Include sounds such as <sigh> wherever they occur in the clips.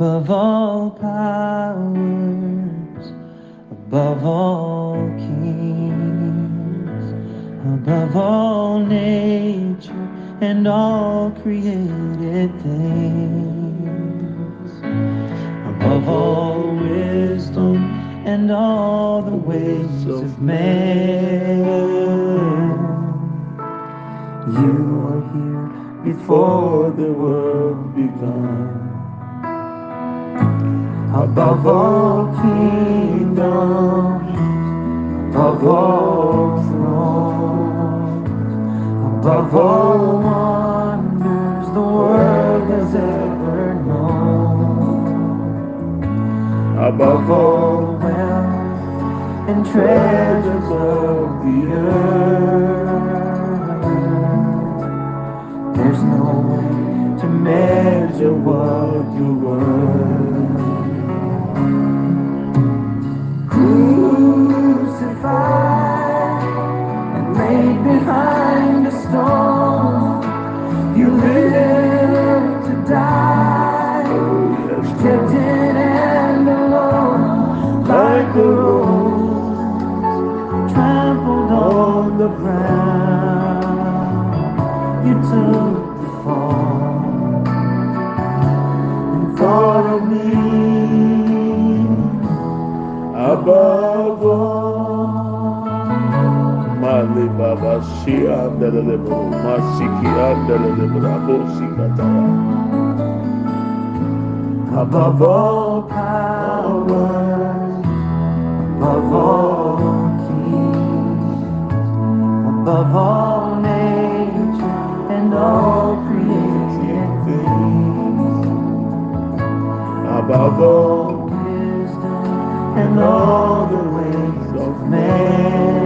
above all Above all kingdoms, above all thrones, above all wonders the world has ever known, above all wealth and treasures of the earth. There's no way to measure what you worth. And laid behind a stone, you lived to die, rejected and alone, like a rose trampled on the ground. You took the fall and thought of me above Above all powers, above all kings, above all nature and all created things, Above all, wisdom and all the ways of man.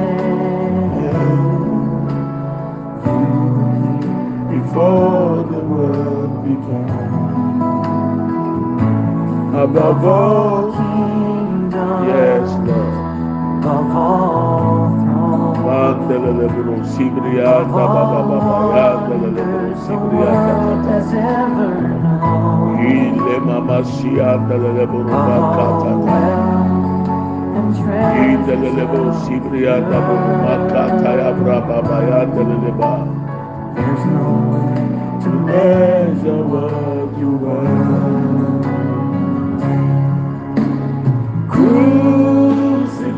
Before the world began. above all, Kingdom, yes, Lord. above all ah, thrones. Lebro, sibrianda baba baba, andele lebro, sibrianda has ever known. Ile mama si andele lebro, Of all makata. wealth and Indele lebro, treasures, sibrianda baba, makata there's no way to measure what you were.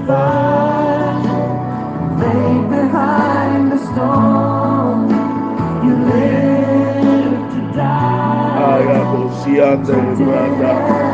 Crucified, laid behind the stone, you lived to die. Ayabo si andele branda. Like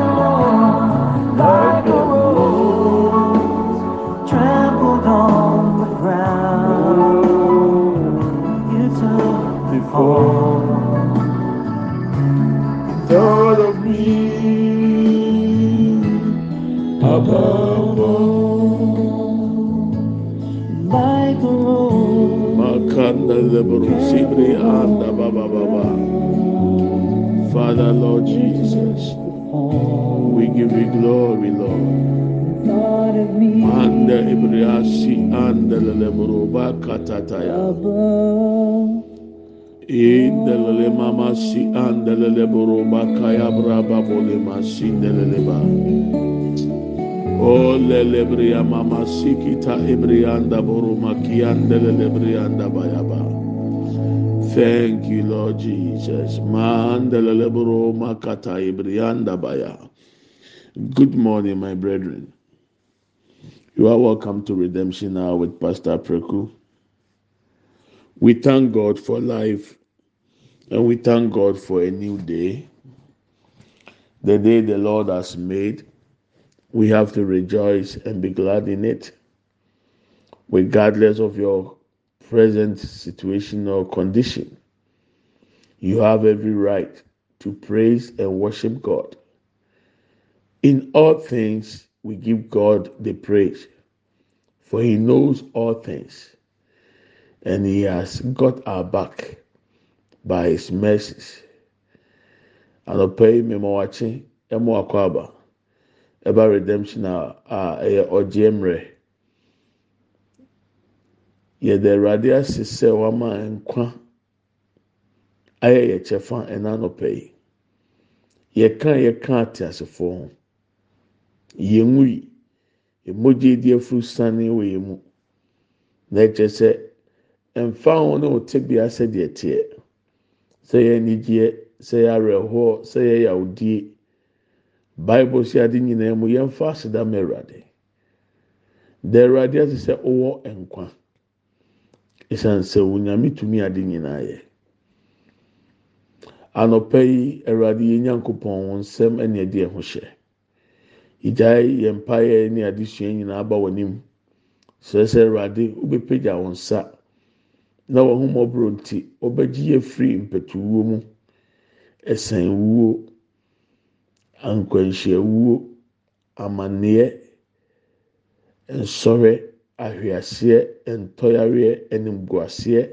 braba bole. O lele mama sikita ibrianda boru makianda lele bayaba. Thank you, Lord Jesus. Mandela lebro makata ibrianda baya. Good morning, my brethren. You are welcome to Redemption Hour with Pastor Preku. We thank God for life and we thank God for a new day. The day the Lord has made, we have to rejoice and be glad in it, regardless of your present situation or condition, you have every right to praise and worship God. In all things, we give God the praise, for He knows all things, and He has got our back by His mercies. Anɔpa yi mmemme wakye ɛmo akɔ aba. Ɛba redemption a a ɛyɛ ɔgye mmerɛ. Yɛde awurade ase sɛ wama nkwa ayɛ yɛ kyɛfa ɛna anɔpa yi. Yɛka yɛka ate asefoɔ ho. Yɛn mu yi emogye di afuru sane wɔ yɛn mu. Na ɛkyɛ sɛ mfa ho ne wɔte bea sɛdeɛ teɛ sɛ yɛ anigyeɛ sɛ yɛ awerɛhoɔ sɛ yɛ yawdie bible si ade nyinaa mu yɛmfa aseda ma awurade. Da awurade ase sɛ ɔwɔ nkwa. Esan sɛ onyame tumi ade nyinaa yɛ. Anɔpa yi awurade yɛ nyankopɔn wɔn nsɛm ɛna ɛde ɛho hyɛ. Igyae yɛn mpaeɛ ne adesua nyinaa aba wɔn anim sɛ sɛ awurade wobɛpagya wɔn nsa. Na wɔn ho mmɔborɔ nti wɔbɛgye yɛ firi mpɛtuwuo mu. Ɛsɛn wuo ankwanhyia wuo amanneɛ nsɔhwɛ ahweaseɛ ntɔyareɛ animguaseɛ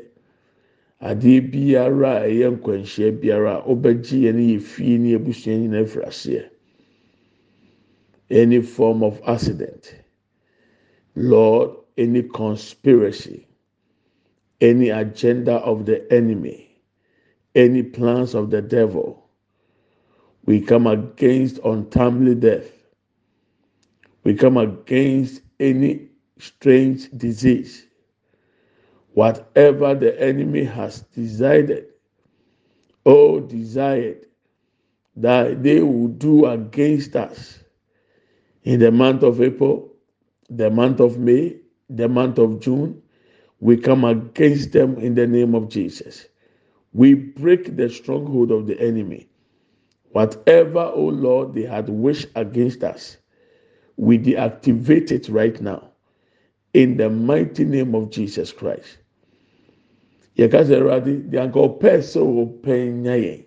adeɛ biara a ɛyɛ nkwanhyia biara a wɔbɛgye yɛn ne yɛ fie ne abusua nyinaa firi aseɛ any form of accident lord any conspiracy any agenda of the enemy any plans of the devil. We come against untimely death. We come against any strange disease. Whatever the enemy has decided or desired that they will do against us. In the month of April, the month of May, the month of June, we come against them in the name of Jesus. We break the stronghold of the enemy. Whatever, oh Lord, they had wished against us, we deactivate it right now. In the mighty name of Jesus Christ. yɛka sɛ awurade deɛ anka ɔpɛɛ sɛ ɔpɛ nya yɛn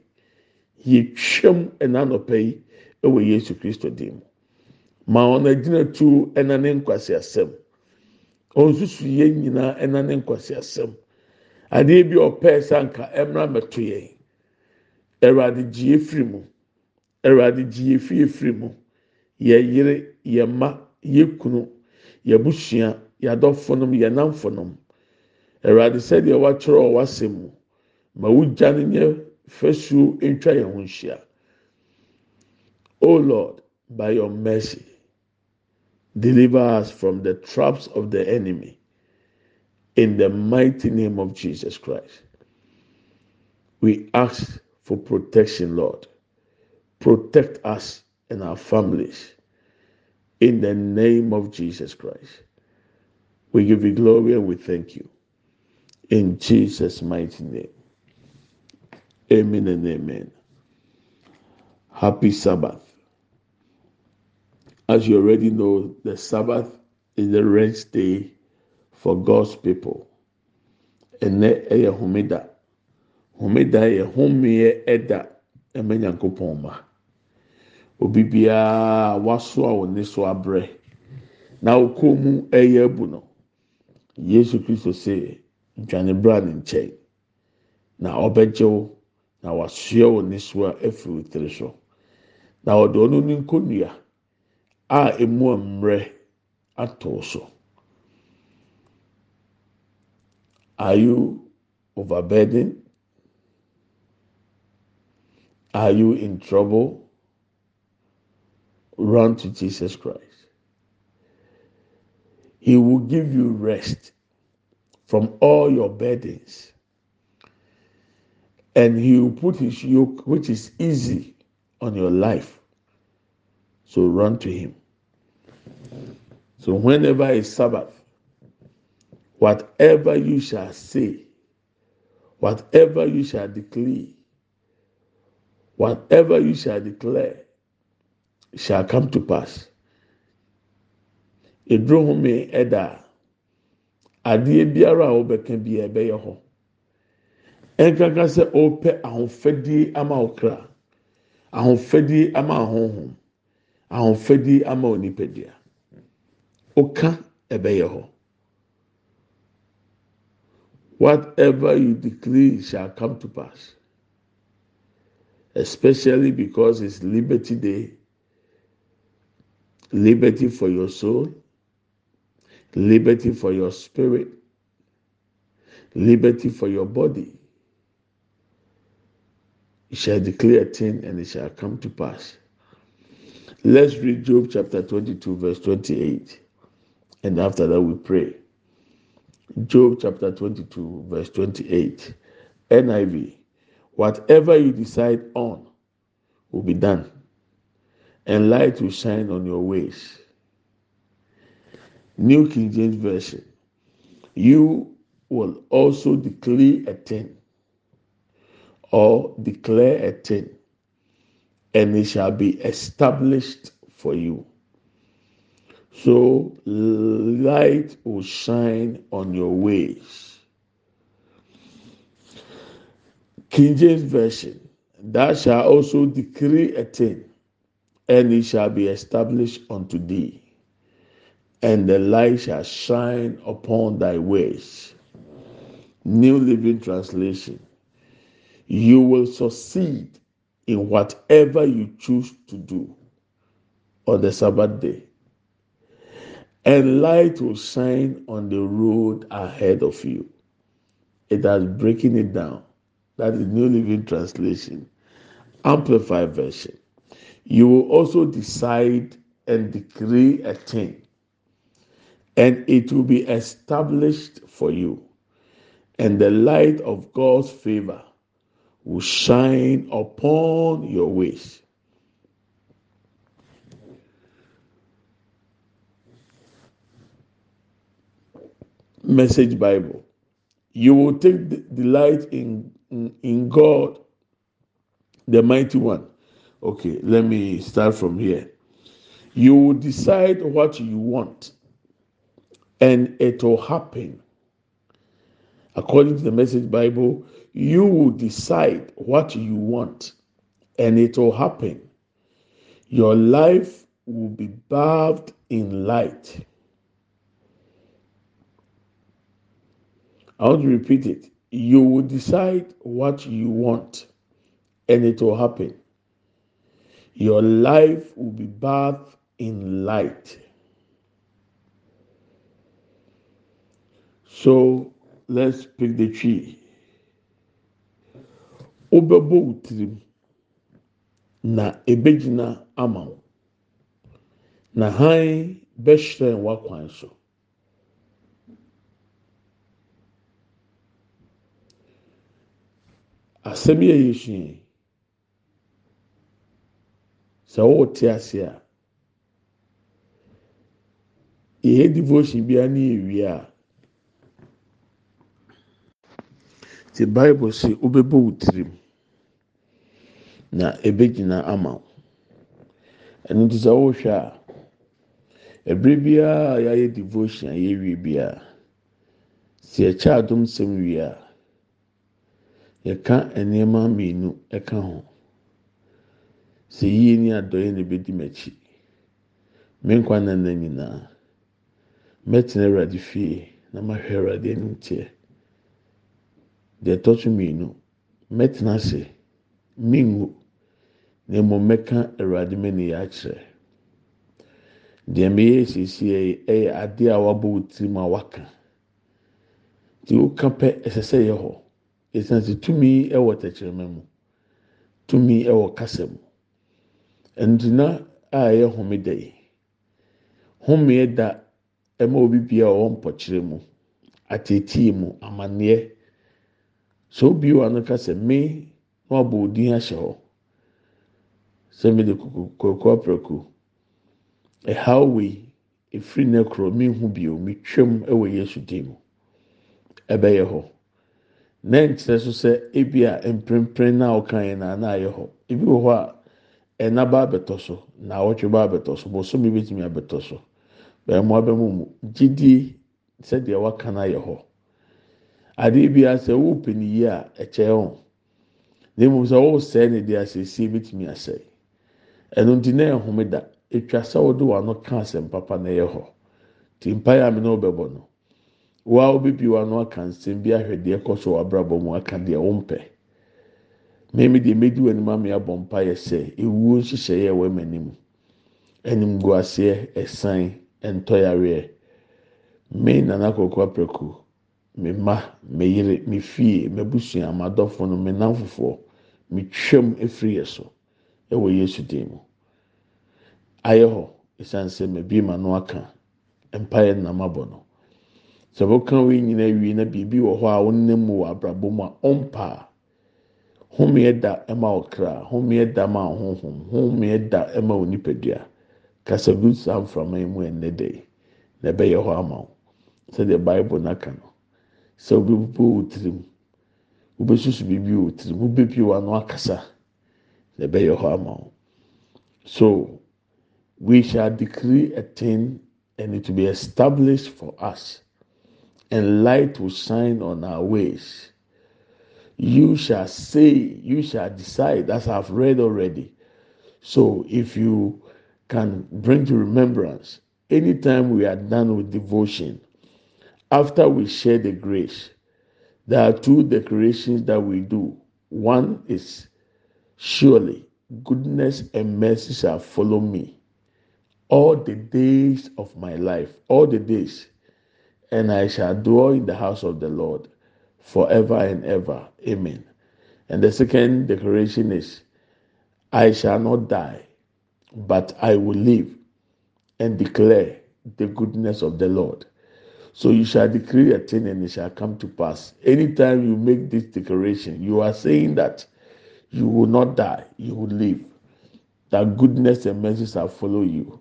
yɛtwam ɛna anɔpɛ yi ɛwɔ yesu kristo dim. Ma wɔn agyina tuo ɛna ne nkwasi asɛm ɔnsusu yɛn nyinaa ɛna ne adeɛ bi ɔpɛɛ sɛ anka ɛmra mɛto yɛn. Awurade gye efiri mu. Awurade gye efiri efiri mu. Yɛ yere yɛ mma yɛ kunu yɛ busua yɛ adɔfonom yɛ namfonom awurade sɛdeɛ wakyerɛ wɔ w'asɛm mu ma wogya no nyɛ fasuo ntwa yɛn ho nhyia. O lord by your mercy deliver us from the traps of the enemy in the mighty name of jesus christ we ask for protection lord protect us and our families in the name of jesus christ we give you glory and we thank you in Jesus' mighty name. Amen and amen. Happy Sabbath. As you already know, the Sabbath is the rest day for God's people. Ɛnɛ ɛyɛ homeda. Homeda yɛ homeɛ ɛda ɛmɛ nyankopɔn ma. Obi biara waso. Na okɔn mu ɛyɛ. Yesu Kristo sɛ dwane bra ne nkyɛn na ɔbɛgye wo na wasoɛ so a afiri wo na ɔde ɔno ne a emu mmerɛ so are you overburdened are you in trouble run to jesus christ he will give you rest from all your burdens. And he will put his yoke, which is easy, on your life. So run to him. So whenever is Sabbath, whatever you shall say, whatever you shall declare, whatever you shall declare, shall come to pass. Edrohome Eda. adeɛ biara a wɔbɛka bi ɛbɛyɛ hɔ ɛnkaka sɛ ɔpɛ ahofadie ama ɔkra ahofadie ama ahohom ahofadie ama onipadua ɔka ɛbɛyɛ hɔ whatever you decree shall come to pass especially because it's liberty day liberty for your soul liberty for your spirit, liberty for your body. You shall declare a thing and it shall come to pass. Let's read Job chapter 22, verse 28. And after that, we pray. Job chapter 22, verse 28. NIV. Whatever you decide on will be done, and light will shine on your ways. New King James Version. You will also declare a thing or declare a thing, and it shall be established for you. So light will shine on your ways. King James Version. Thou shalt also decree a thing, and it shall be established unto thee and the light shall shine upon thy ways. New Living Translation. You will succeed in whatever you choose to do on the Sabbath day. And light will shine on the road ahead of you. It has breaking it down. That is New Living Translation. Amplified version. You will also decide and decree a thing and it will be established for you. And the light of God's favor will shine upon your ways. Message Bible. You will take delight in, in, in God, the mighty one. Okay, let me start from here. You will decide what you want and it will happen. According to the Message Bible, you will decide what you want and it will happen. Your life will be bathed in light. I want to repeat it. You will decide what you want and it will happen. Your life will be bathed in light. So let's pick the tree. Wobɛbɔ wo na ebegyina ama wo. Na hann bɛhyerɛn w'akwan so. Asɛm yi a yɛsua yi, sɛ wɔwɔ te ase a, yɛyɛ devotion biara ne yɛwie a. te bible sɛ wobɛbɔ wo tirim na ebegyina ama wo ɛno nti sɛ wohwɛ a ɛberɛ biara a yɛayɛ devotion a yɛwie biara sɛ yɛkyɛ adom sɛm wie a yɛka nneɛma mmienu ɛka ho. Sɛ yie ne adɔeɛ na ebedi m'akyi. Me nkwa nana nyinaa. Mɛtena awurade fie na mahwɛ awurade anim teɛ. deɛ ɛtɔ so mmienu mɛtena ase mingu na mmom mɛka awurade mɛni yɛ akyerɛ. Deɛ meyɛ esiesie yɛ ɛyɛ adeɛ a wabɔ wɔ tirim a waka. Deɛ woka pɛ ɛsɛ sɛ yɛ hɔ. Esan tumi ɛwɔ tɛkyerɛma mu. Tumi ɛwɔ kasa mu. Ɛntina a ɛyɛ homeda yi homeɛ da ɛma obi bia ɔwɔ mpɔkyerɛ mu ateetie mu amaneɛ. sɛ obi wa no ka sɛ me na wabɔ odin ahyɛ hɔ. Sɛ me de koko aprɛko ɛhaw wei efiri ne korɔ me hu bio me twam ɛwɔ yesu dim ɛbɛyɛ hɔ. Na nkyerɛ so sɛ ebi a mprempren na ɔka yɛn na ana ayɛ hɔ. Ebi wɔ hɔ a ɛna ba abɛtɔ so na awɔtwe ba abɛtɔ so bosomi betumi abɛtɔ so. Bɛn mo abɛmo mu gyidie sɛdeɛ waka no ayɛ hɔ. Adeɛ bi asɛ wɔpɛ ne yie a ɛkyɛ wɔn. Na emu sɛ wɔresɛe ne deɛ asiesie betumi asɛe. Ɛno nti na ɛhome da. Etwa sɛ wɔde wɔn ano ka asɛm papa na ɛyɛ hɔ. Te mpaeɛ a mi na ɔbɛbɔ no wɔn a wɔbɛbi wɔn ano aka nsɛm bi ahwɛ deɛ ɛkɔ so wɔ abrabɔ mu aka deɛ wɔmpɛ mmɛmi deɛ mɛdi wɔn anim ama abɔ mpaeɛ sɛ ewuo nhyehyɛeɛ ɛwɔ ɛmɛ anim. Ɛnim gu aseɛ ɛsan ɛntɔyareɛ. Me nana kɔkɔ apɛko me mma me yere me fie me busua me adɔfo no me nan fofoɔ me twɛm efiri yɛ so ɛwɔ yesu dim mu. Ayɛ hɔ esan sɛ me bi ma no aka mpaeɛ nam abɔ no. Sɛ wɔka wɔn nyinaa wie na biribi wɔ hɔ a wɔnam mu wɔ abrabɔ mu a ɔmpa homeɛ da ɛma ɔkra homeɛ da ma ɔhohom homeɛ da ɛma onipadua kasa gu saa mframa yi mu ɛnɛ dɛ na ɛbɛyɛ hɔ ama wo. Sɛdeɛ bible n'aka no sɛ wobɛbubu wɔ tirim wobɛsusu biribi wɔ tirim wobɛpie wɔ ano akasa na ɛbɛyɛ hɔ ama wo. So we shall decree a thing and it will be established for us and light will shine on our ways. You shall say you shall decide as i've read already. So if you can bring to remembrance anytime we are done with devotion after we share the grace there are two declarations that we do. One is surely goodness and mercy shall follow me all the days of my life. All the days and i shall dwell in the house of the lord forever and ever amen and the second declaration is i shall not die but i will live and declare the goodness of the lord so you shall decree a thing and it shall come to pass. Anytime you make this declaration, you are saying that you will not die, you will live. That goodness and mercy shall follow you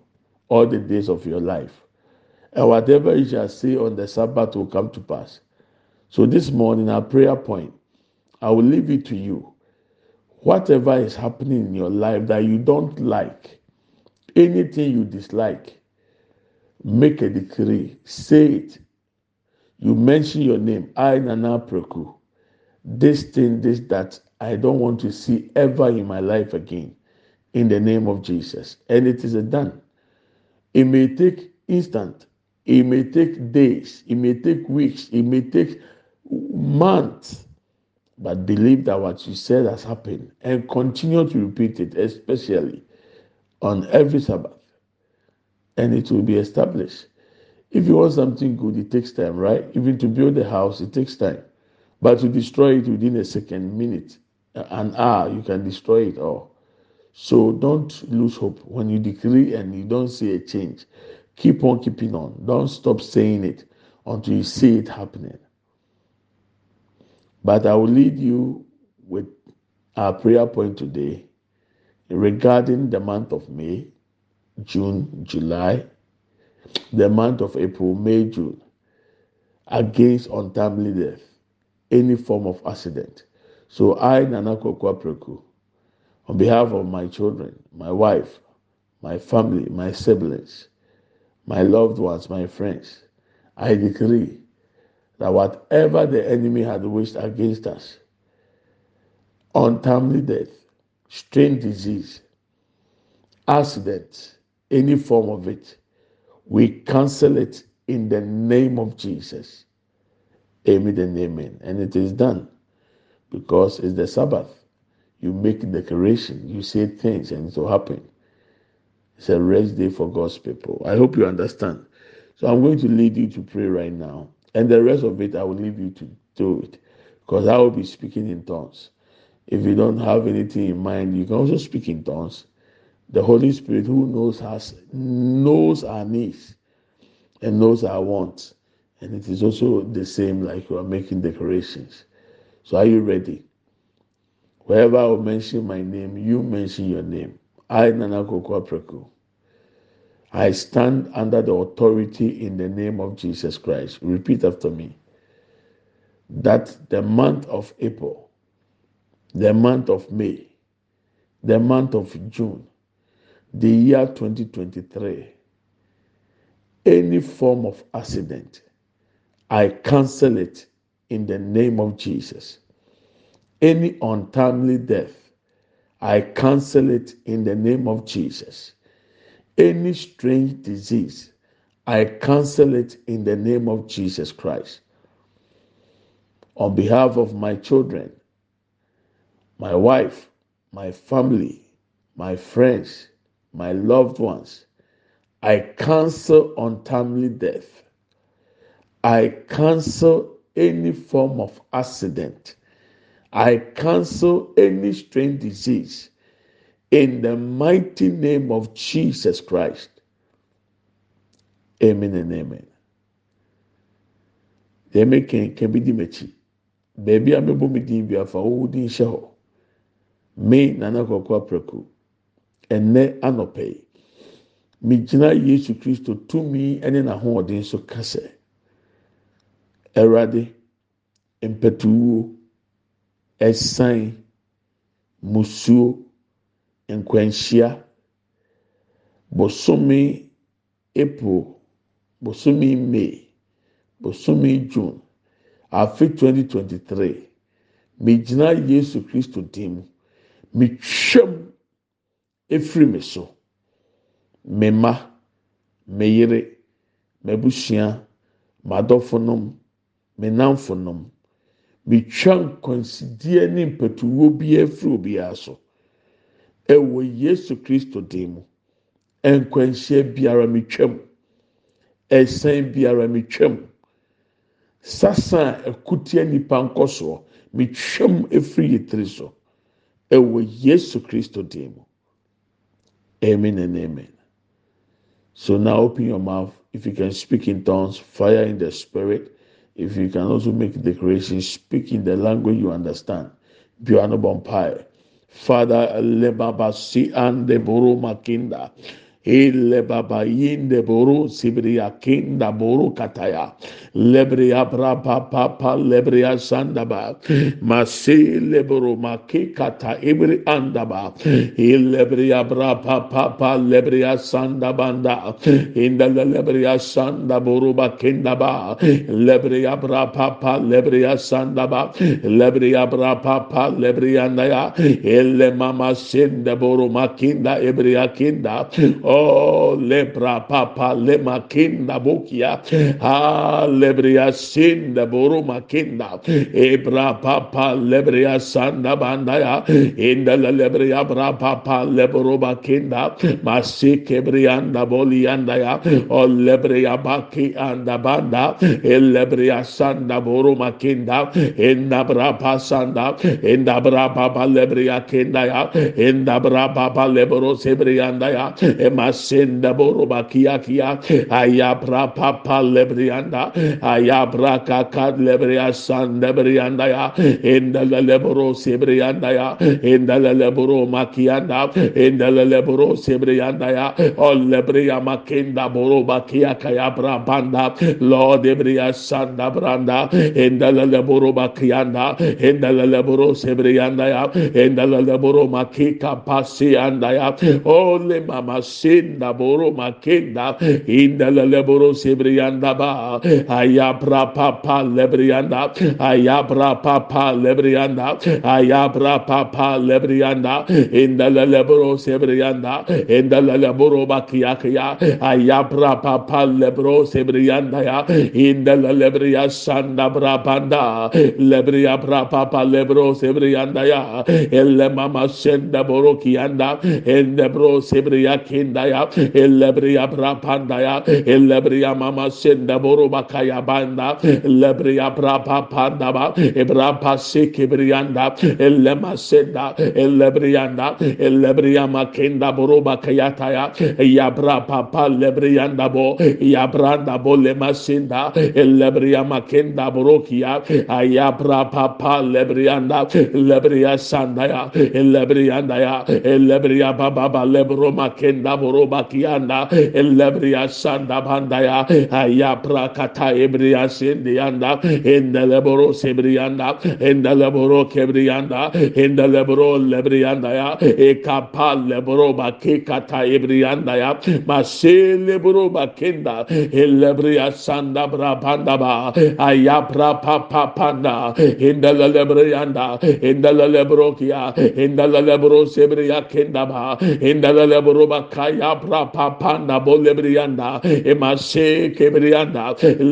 all the days of your life. And whatever you shall say on the Sabbath will come to pass. So this morning, our prayer point, I will leave it to you. Whatever is happening in your life that you don't like, anything you dislike, make a decree, say it. You mention your name, I Nana Preku. This thing, this, that, I don't want to see ever in my life again. In the name of Jesus. And it is done. It may take instant, it may take days, it may take weeks, it may take months. But believe that what you said has happened and continue to repeat it, especially on every Sabbath and it will be established. If you want something good, it takes time, right? Even to build a house, it takes time. But to destroy it within a second, minute, an hour, you can destroy it all. So don't lose hope when you decree and you don't see a change. Keep on keeping on. Don't stop saying it until you see it happening. But I will lead you with our prayer point today regarding the month of May June, July, the month of April, May, June, against untimely death, any form of accident. So I, Nana Kokwa Preku, on behalf of my children, my wife, my family, my siblings, my loved ones, my friends, I decree that whatever the enemy had wished against us, untimely death, strange disease, accidents, any form of it, we cancel it in the name of Jesus. Amen and amen. And it is done because it's the Sabbath. You make declaration, you say things, and it will happen. It's a rest day for God's people. I hope you understand. So I'm going to lead you to pray right now. And the rest of it, I will leave you to do it because I will be speaking in tongues. If you don't have anything in mind, you can also speak in tongues the Holy Spirit who knows us knows our needs and knows our wants. And it is also the same like you are making declarations. So are you ready? Wherever I will mention my name, you mention your name. I, Nana. I stand under the authority in the name of Jesus Christ. Repeat after me. That the month of April, the month of May, the month of June, the year 2023, any form of accident, I cancel it in the name of Jesus. Any untimely death, I cancel it in the name of Jesus. Any strange disease, I cancel it in the name of Jesus Christ. On behalf of my children, my wife, my family, my friends, my loved ones, I cancel untimely death. I cancel any form of accident. I cancel any strange disease in the mighty name of Jesus Christ. Amen and amen. Meka ka bi di m'akyi. Beebi a mebɔ me din bi afa wo din hyɛ hɔ. Me nana kɔkɔ aprako. Ɛnɛ anɔpɛ yi. Megyina Yesu Kristo tumi ne n'ahoɔden so kasa. Awurade mpɛtuwuo ɛsan musuo nkwanhyia. Bosome april bosome may bosome june. Afe 2023 megyina yesu kristo dim mu. Metwam efiri me so. Me mma me yere m'abusua m'adɔfonom. me namfonom metwa nkwansidie ne mpɛtuwo biara firi obiara so. Ɛwɔ yesu kristo dim mu. Nkwanhyia biara metwam ɛsan biara metwam sasa a ɛkutia nipa nkɔsoɔ metwam efiri yɛ tiri so. Ɛwɔ yesu kristo dim mu. Amen and amen. So now open your mouth. If you can speak in tongues fire in the spirit. If you can also make declaration, speak in the language you understand. Biano. Father, lebaba si ande boro makinda. Ile baba yinde boru sibriya kinda boru kataya. Lebriya brapa papa lebriya sandaba. Masi leburu maki kata ibri andaba. Ilebriya brapa papa lebriya sandabanda. Inda lebriya sanda boru bakinda ba. Lebriya brapa papa lebriya sandaba. Lebriya brapa papa lebriya ndaya. Ile mama sinde boru makinda ibriya kinda. Oh, lebra papa le makinda bokia. Ah, lebria sinda boru makinda. Ebra papa lebria sanda bandaya. Inda la lebria bra papa lebro makinda. Masike brianda bolianda ya. Oh, lebria baki anda banda. Elebria sanda boru makinda. Inda bra pasanda. Inda bra papa lebria kinda ya. Inda bra papa lebro sebrianda ya. Masenda boroba kia. Kia ayabra papa lebrianda. Ayabra kaka lebria sanda brianda ya. Enda lebro sebrianda ya. Enda lebro makianda. Enda lebro sebrianda ya. O lebria makenda boroba kia kaya bra banda lord ebria sanda branda. Enda lebro makianda enda lebro sebrianda ya. Enda lebro makika pasi anda ya. Ole mama senda boro makenda. Inda leboro sebrianda ba. Ayabra papa lebrianda. Ayabra papa lebrianda. Ayabra papa lebrianda. Inda leboro sebrianda. Inda leboro bakia kia ayabra papa lebro sebrianda ya. Inda lebria sanda brabanda lebria bra papa lebro sebrianda ya. Elle mama senda boro kianda. Ende bro sebria kinda ya elebria brapanda ya elebria mama senda boro bakaya banda elebria brapa panda ba ebrapa sekibrianda elema senda elebrianda elebria makenda boro bakaya taya ya brapa pa lebrianda bo ya branda bo lema senda elebria makenda borokia aya brapa pa lebrianda lebria sanda ya elebrianda ya elebria baba lebro makenda bo boroba kianda elebria sanda bandaya aya prakata ebria sendianda endele boro sebrianda endele boro kebrianda endele boro lebrianda ya ekapa leboro baki kata ebrianda ya masele boro bakenda elebria sanda brabanda ba aya prapa papanda endele lebrianda endele lebro kia endele lebro sebria kenda ba endele lebro bakaya prapa panda bolebrianda emase kebrianda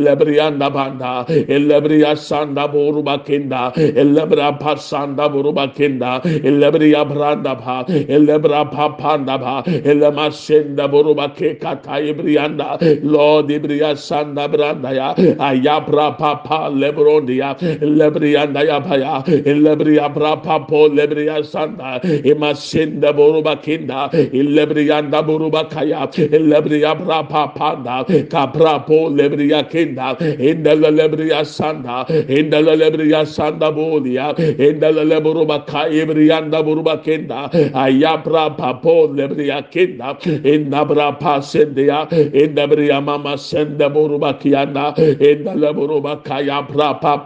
lebrianda banda elebria sanda boruba kenda elebra pasanda boruba kenda elebria branda ba elebra papanda ba elemasenda boruba ke kata ibrianda lord ibria sanda branda ya ayabra papa lebrondia lebrianda ya baya elebria brapa po lebria sanda emasenda boruba kenda elebrianda boruba kaya elebriya brapa panda kaprapo lebriya kenda indala lebriya sanda indala lebriya sanda bolia indala lebruba kaibrianda buruba kenda ayabra papo lebriya kenda indabra pasendia indabriya mama senda buruba kianda indala buruba kaya brapa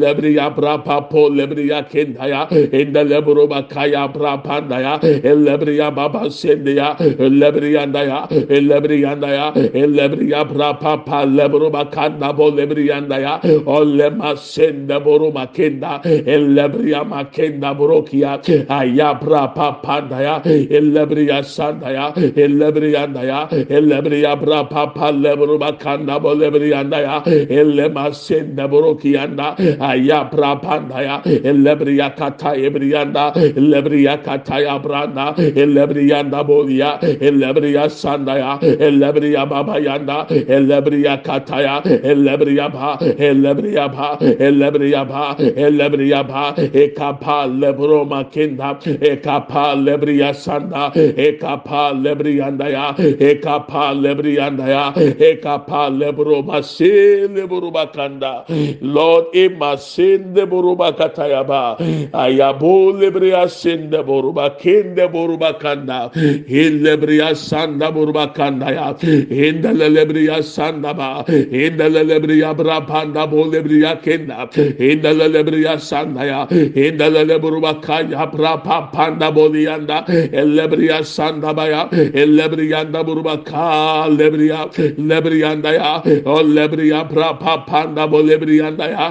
panda ya ayabra pa lebriyanda ayabra pa panda ya elebriya sanda ya elebriyanda ya elebriya brapa po lebriya kendaya enda lebroba kaya brapandaya elebriya baba sendeya lebriyandaya lebriyandaya lebriya brapa pa lebroba kanda bo lebriyandaya olema sende boruma kenda lebriya makenda brokia aya brapa pandaya lebriya sandaya lebriyandaya lebriya brapa pa lebroba kanda bo lebriyandaya elema sende brokianda aya brapa pandaya elebriya kata ebriyanda elebriya kata ya branda elebriyanda bolia elebriya sandaya elebriya baba yanda elebriya kata ya elebriya ba elebriya ba elebriya ba elebriya ba ekapa lebro makinda ekapa lebriya sanda ekapa lebriyanda ya ekapa lebriyanda ya ekapa lebro masile lebro bakanda lord emasinde buru boruba katayaba ayabo lebriya sende boruba kende boruba kanda hillebriya sanda boruba kanda ya. Hindele lebriya sanda ba. Hindele lebriya brapanda bo lebriya kenda. Hindele lebriya sanda ya. Hindele lebruba kaya brapa panda bolianda lebriya sanda ba ya. Lebriyanda boruba ka lebriya. Lebriyanda ya. O lebriya brapa panda bo lebriyanda ya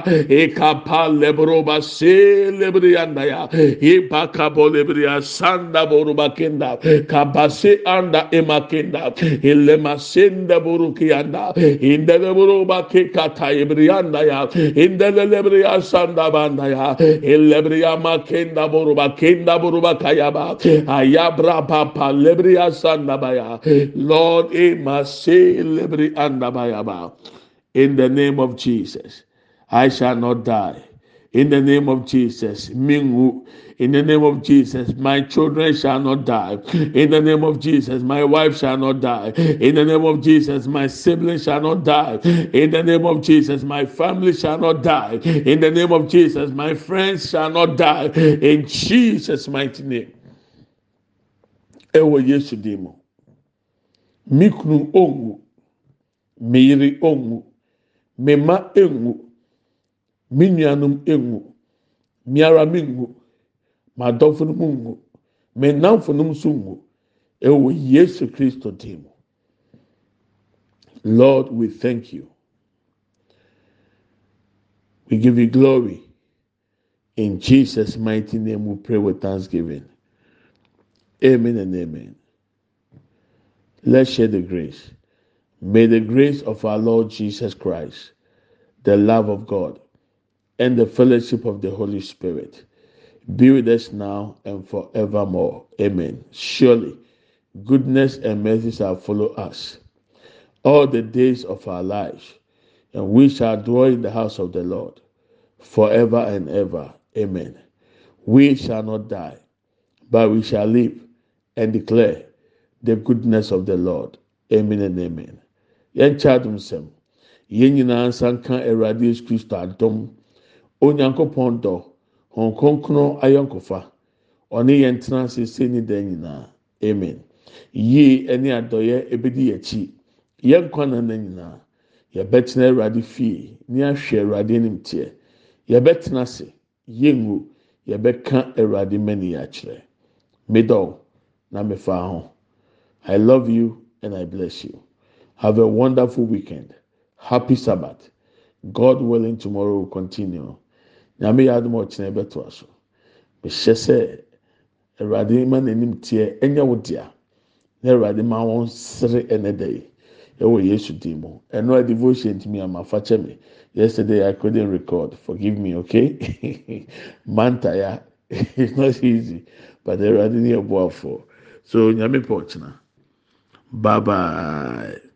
ekapa lebru roba se lebriyanda ya ipa kabo lebriya sanda boruba kenda kabase anda emakenda ilema senda burukiyanda indele boruba ke kata ebriyanda ya indele lebriya sanda banda ya lebriya makenda boruba kenda boruba kayaba ayabra papa lebriya sanda baya lord emase lebriyanda bayaba in the name of jesus I shall not die in the name of Jesus. Mingu. In the name of Jesus, my children shall not die. In the name of Jesus, my wife shall not die. In the name of Jesus, my siblings shall not die. In the name of Jesus, my family shall not die. In the name of Jesus, my friends shall not die. In Jesus' mighty name. Ewo Yesu dimo. Mikunu ongu. Miri ongu. Mema engu me nuanom engu miara mi ngu. M'adɔfo no mu ngu. Me namfo no nso ngu. Ɛwɔ yesu kristo dim lord we thank you. We give you glory. In jesus mighty name we pray with thanksgiving. Amen and amen. Let's share the grace. May the grace of our lord jesus christ the love of god and the fellowship of the Holy Spirit be with us now and forevermore. Amen. Surely, goodness and mercy shall follow us all the days of our lives, and we shall dwell in the house of the Lord forever and ever. Amen. We shall not die, but we shall live and declare the goodness of the Lord. Amen and amen. Yɛn kyɛ adum sɛm. Yɛn nyinaa nsa nka Awurade Yesu adom onyankopɔn dɔ hɔn kronkron ayɔnkofa. Ɔne yɛn tena ase se ne dan nyinaa. Amen. Yie ɛne adɔyɛ ebedi akyi. Yɛn nkwa na na nyinaa yɛbɛtena awurade fie ne ahwɛ awurade anim teɛ. Yɛbɛtena ase yɛngu yɛbɛka awurade na mefa ho. I love you and i bless you. Have a wonderful weekend. Happy sabbath. God willing tomorrow will continue nyame yɛ adum ɔkyerɛ ɛbɛto aso mehyɛ sɛ awurade ma n'anim teɛ ɛnyɛ wo dea na awurade ma wɔn sere ɛnɛ da yi ɛwɔ yesu dim mu. Ɛno a devotion tumi ama fakyɛ me. Yesterday i couldn't record. Forgive me okay? <laughs> Manta ya <laughs> it's not easy but awurade ni ɛbɔ afɔ so nyame pɔ ɔkyena. Bye bye.